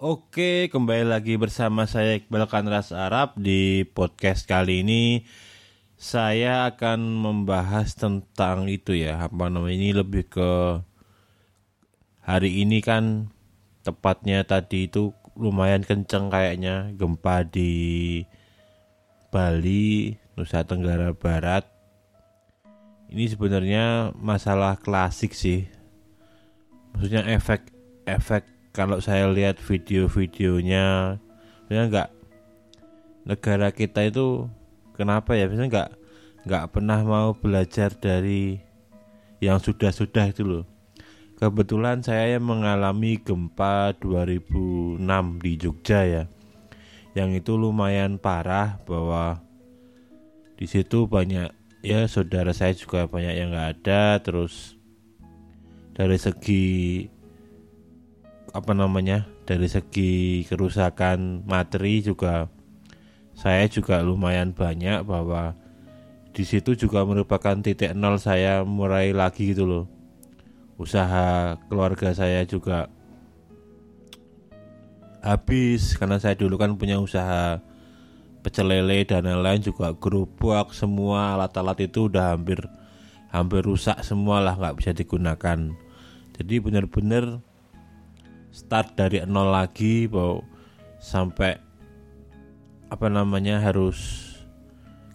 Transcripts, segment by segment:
Oke, kembali lagi bersama saya Iqbal Kanras Arab di podcast kali ini. Saya akan membahas tentang itu ya, apa namanya ini lebih ke hari ini kan tepatnya tadi itu lumayan kenceng kayaknya gempa di Bali, Nusa Tenggara Barat. Ini sebenarnya masalah klasik sih. Maksudnya efek efek kalau saya lihat video-videonya ya nggak negara kita itu kenapa ya? Biasanya nggak nggak pernah mau belajar dari yang sudah-sudah itu loh. Kebetulan saya yang mengalami gempa 2006 di Jogja ya. Yang itu lumayan parah bahwa di situ banyak ya saudara saya juga banyak yang nggak ada. Terus dari segi apa namanya dari segi kerusakan materi juga saya juga lumayan banyak bahwa di situ juga merupakan titik nol saya mulai lagi gitu loh. Usaha keluarga saya juga habis karena saya dulu kan punya usaha pecel lele dan lain-lain juga gerobak semua alat-alat itu udah hampir hampir rusak semua lah nggak bisa digunakan. Jadi benar-benar start dari nol lagi bahwa sampai apa namanya harus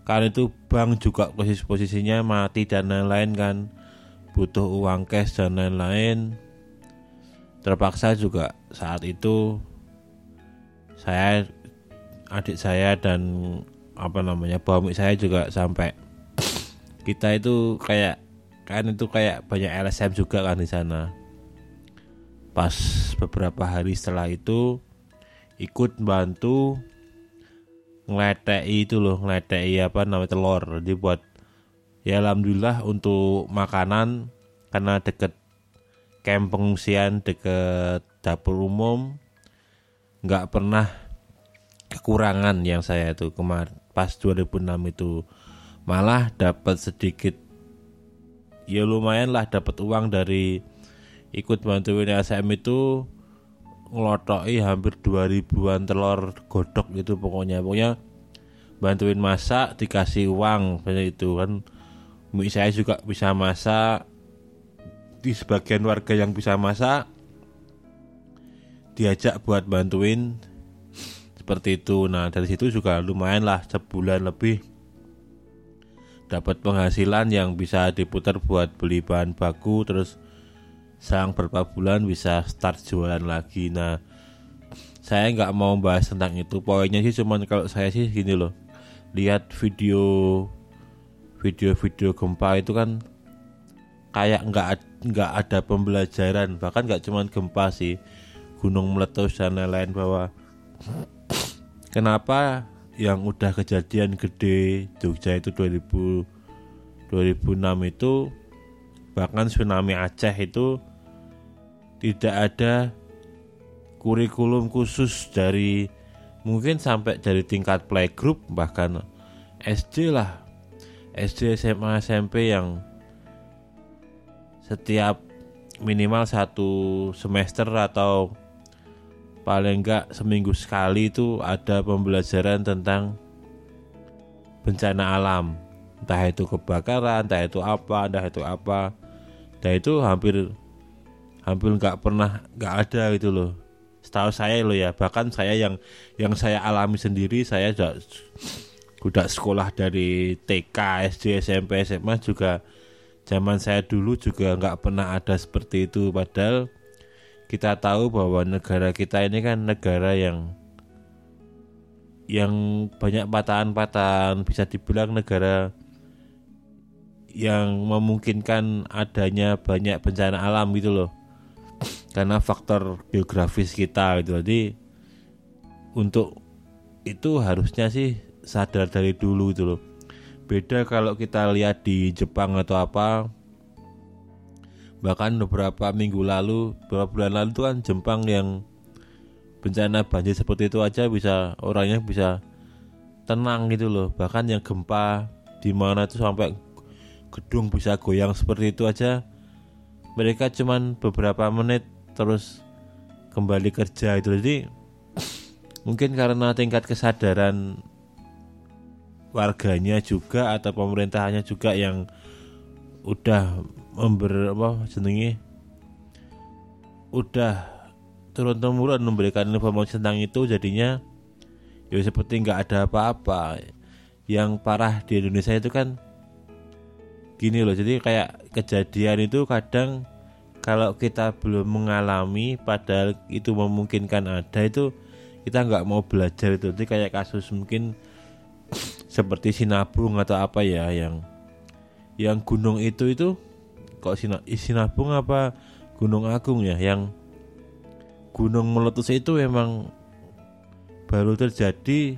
kan itu bank juga posisi posisinya mati dan lain-lain kan. Butuh uang cash dan lain-lain. Terpaksa juga saat itu saya adik saya dan apa namanya bawami saya juga sampai kita itu kayak kan itu kayak banyak LSM juga kan di sana pas beberapa hari setelah itu ikut bantu ngeletei itu loh ngeletei apa namanya telur. Jadi buat ya alhamdulillah untuk makanan karena deket camp pengungsian deket dapur umum nggak pernah kekurangan yang saya itu kemar pas 2006 itu. Malah dapat sedikit ya lumayan lah dapat uang dari ikut bantuin SM itu ngelotoi hampir 2000-an telur godok gitu pokoknya. Pokoknya bantuin masak dikasih uang seperti itu kan. Mie saya juga bisa masak. Di sebagian warga yang bisa masak diajak buat bantuin. Seperti itu. Nah dari situ juga lumayan lah sebulan lebih dapat penghasilan yang bisa diputar buat beli bahan baku terus selang beberapa bulan bisa start jualan lagi. Nah saya nggak mau bahas tentang itu. Poinnya sih cuman kalau saya sih gini loh. Lihat video video-video gempa itu kan kayak nggak nggak ada pembelajaran. Bahkan nggak cuman gempa sih gunung meletus dan lain-lain bahwa kenapa yang udah kejadian gede Jogja itu 2000 2006 itu bahkan tsunami Aceh itu tidak ada kurikulum khusus dari mungkin sampai dari tingkat playgroup bahkan SD lah. SD SMA SMP yang setiap minimal satu semester atau paling enggak seminggu sekali itu ada pembelajaran tentang bencana alam. Entah itu kebakaran entah itu apa entah itu apa. Dan itu hampir hampir nggak pernah nggak ada gitu loh. Setahu saya loh ya bahkan saya yang yang saya alami sendiri saya sudah udah sekolah dari TK SD SMP SMA juga zaman saya dulu juga nggak pernah ada seperti itu. Padahal kita tahu bahwa negara kita ini kan negara yang yang banyak patahan-patahan bisa dibilang negara yang memungkinkan adanya banyak bencana alam gitu loh karena faktor geografis kita gitu. Jadi untuk itu harusnya sih sadar dari dulu gitu loh. Beda kalau kita lihat di Jepang atau apa bahkan beberapa minggu lalu beberapa bulan lalu tuh kan Jepang yang bencana banjir seperti itu aja bisa orangnya bisa tenang gitu loh. Bahkan yang gempa di mana tuh sampai gedung bisa goyang seperti itu aja mereka cuman beberapa menit terus kembali kerja itu. Jadi mungkin karena tingkat kesadaran warganya juga atau pemerintahnya juga yang udah member apa jenenge udah turun temurun memberikan informasi tentang itu jadinya ya seperti nggak ada apa-apa. Yang parah di Indonesia itu kan gini loh jadi kayak kejadian itu kadang kalau kita belum mengalami padahal itu memungkinkan ada itu kita nggak mau belajar itu. Jadi kayak kasus mungkin seperti Sinabung atau apa ya yang yang gunung itu itu kok Sina, Sinabung apa Gunung Agung ya? Yang gunung meletus itu memang baru terjadi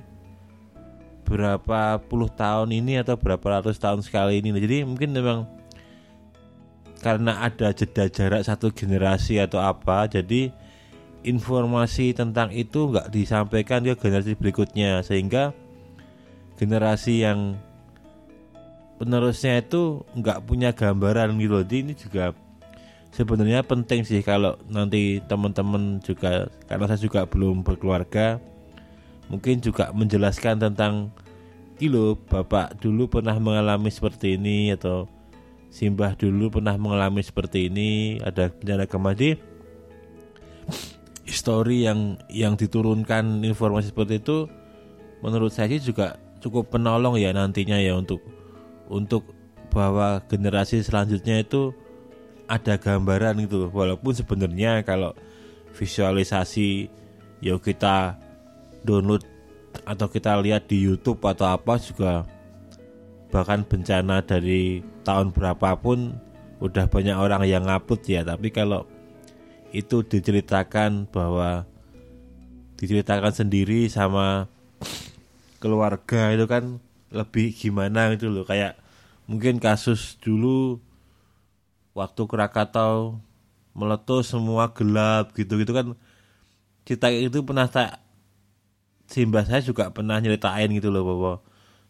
berapa puluh tahun ini atau berapa ratus tahun sekali ini. Jadi mungkin memang karena ada jeda jarak satu generasi atau apa jadi informasi tentang itu nggak disampaikan ke generasi berikutnya sehingga generasi yang penerusnya itu nggak punya gambaran gitu jadi ini juga sebenarnya penting sih kalau nanti teman-teman juga karena saya juga belum berkeluarga mungkin juga menjelaskan tentang kilo bapak dulu pernah mengalami seperti ini atau Simbah dulu pernah mengalami seperti ini ada bencana kemadi histori yang yang diturunkan informasi seperti itu menurut saya sih juga cukup penolong ya nantinya ya untuk untuk bahwa generasi selanjutnya itu ada gambaran gitu walaupun sebenarnya kalau visualisasi ya kita download atau kita lihat di YouTube atau apa juga bahkan bencana dari tahun berapapun udah banyak orang yang ngaput ya. Tapi kalau itu diceritakan bahwa diceritakan sendiri sama keluarga itu kan lebih gimana gitu loh. Kayak mungkin kasus dulu waktu Krakatau meletus semua gelap gitu gitu kan. Cerita itu pernah tak simbah saya juga pernah nyeritain gitu loh bahwa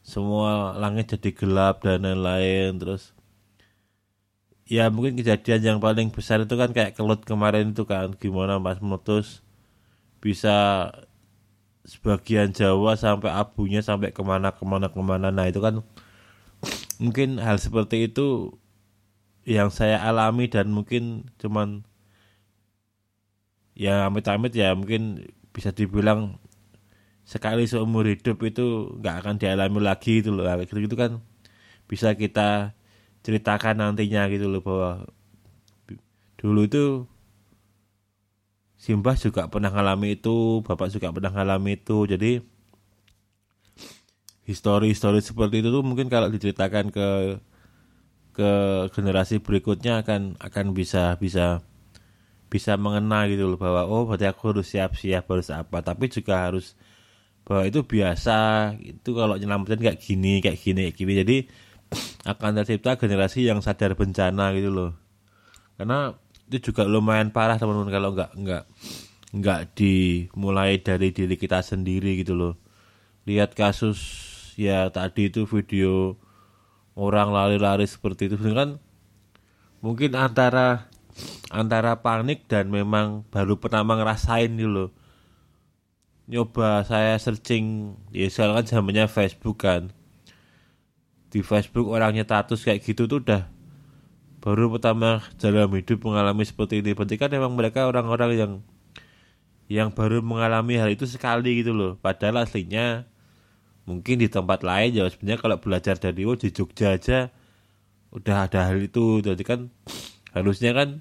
semua langit jadi gelap dan lain-lain terus ya mungkin kejadian yang paling besar itu kan kayak kelut kemarin itu kan gimana pas meletus bisa sebagian Jawa sampai abunya sampai ke mana ke mana ke mana. Nah itu kan mungkin hal seperti itu yang saya alami dan mungkin cuman ya amit-amit ya mungkin bisa dibilang sekali seumur hidup itu nggak akan dialami lagi itu loh gitu gitu kan bisa kita ceritakan nantinya gitu loh bahwa dulu itu Simbah juga pernah ngalami itu, Bapak juga pernah ngalami itu. Jadi histori-histori seperti itu tuh mungkin kalau diceritakan ke ke generasi berikutnya akan akan bisa bisa bisa mengena gitu loh bahwa oh berarti aku harus siap-siap harus apa tapi juga harus bahwa itu biasa. Itu kalau nyelamatin kayak gini kayak gini kayak gini. Jadi akan tercipta generasi yang sadar bencana gitu loh. Karena itu juga lumayan parah teman-teman kalau nggak nggak nggak dimulai dari diri kita sendiri gitu loh. Lihat kasus ya tadi itu video orang lari-lari seperti itu. Kan mungkin antara antara panik dan memang baru pertama ngerasain gitu loh nyoba saya searching ya sekarang kan zamannya Facebook kan. Di Facebook orangnya status kayak gitu tuh udah baru pertama dalam hidup mengalami seperti ini. Berarti kan memang mereka orang-orang yang yang baru mengalami hal itu sekali gitu loh. Padahal aslinya mungkin di tempat lain ya sebenarnya kalau belajar dari oh di Jogja aja udah ada hal itu. Jadi kan harusnya kan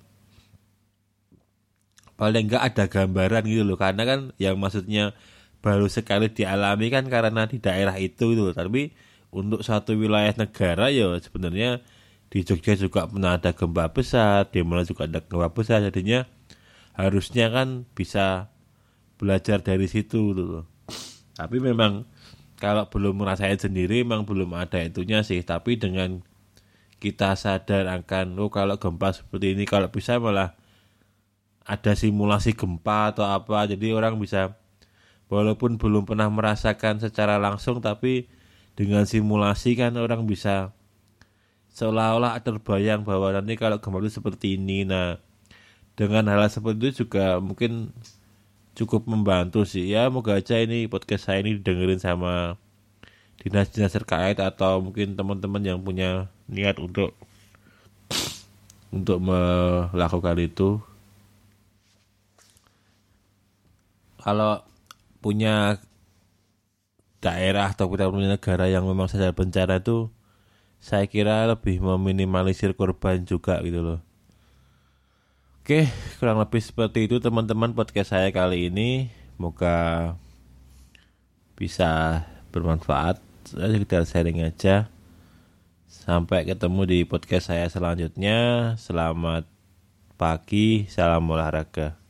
paling enggak ada gambaran gitu loh. Karena kan yang maksudnya baru sekali dialami kan karena di daerah itu gitu tapi untuk satu wilayah negara ya sebenarnya di Jogja juga pernah ada gempa besar di mana juga ada gempa besar. Jadinya harusnya kan bisa belajar dari situ gitu loh. Tapi memang kalau belum merasain sendiri memang belum ada itunya sih. Tapi dengan kita sadar akan oh kalau gempa seperti ini kalau bisa malah ada simulasi gempa atau apa jadi orang bisa walaupun belum pernah merasakan secara langsung tapi dengan simulasi kan orang bisa seolah-olah terbayang bahwa nanti kalau gempa itu seperti ini. Nah dengan hal seperti itu juga mungkin cukup membantu sih. Ya moga aja ini podcast saya ini dengerin sama dinas-dinas terkait atau mungkin teman-teman yang punya niat untuk untuk melakukan itu kalau punya daerah atau kita punya negara yang memang sadar bencana itu saya kira lebih meminimalisir korban juga gitu loh Oke, kurang lebih seperti itu teman-teman podcast saya kali ini. Semoga bisa bermanfaat. Saya kita sharing aja. Sampai ketemu di podcast saya selanjutnya. Selamat pagi, salam olahraga.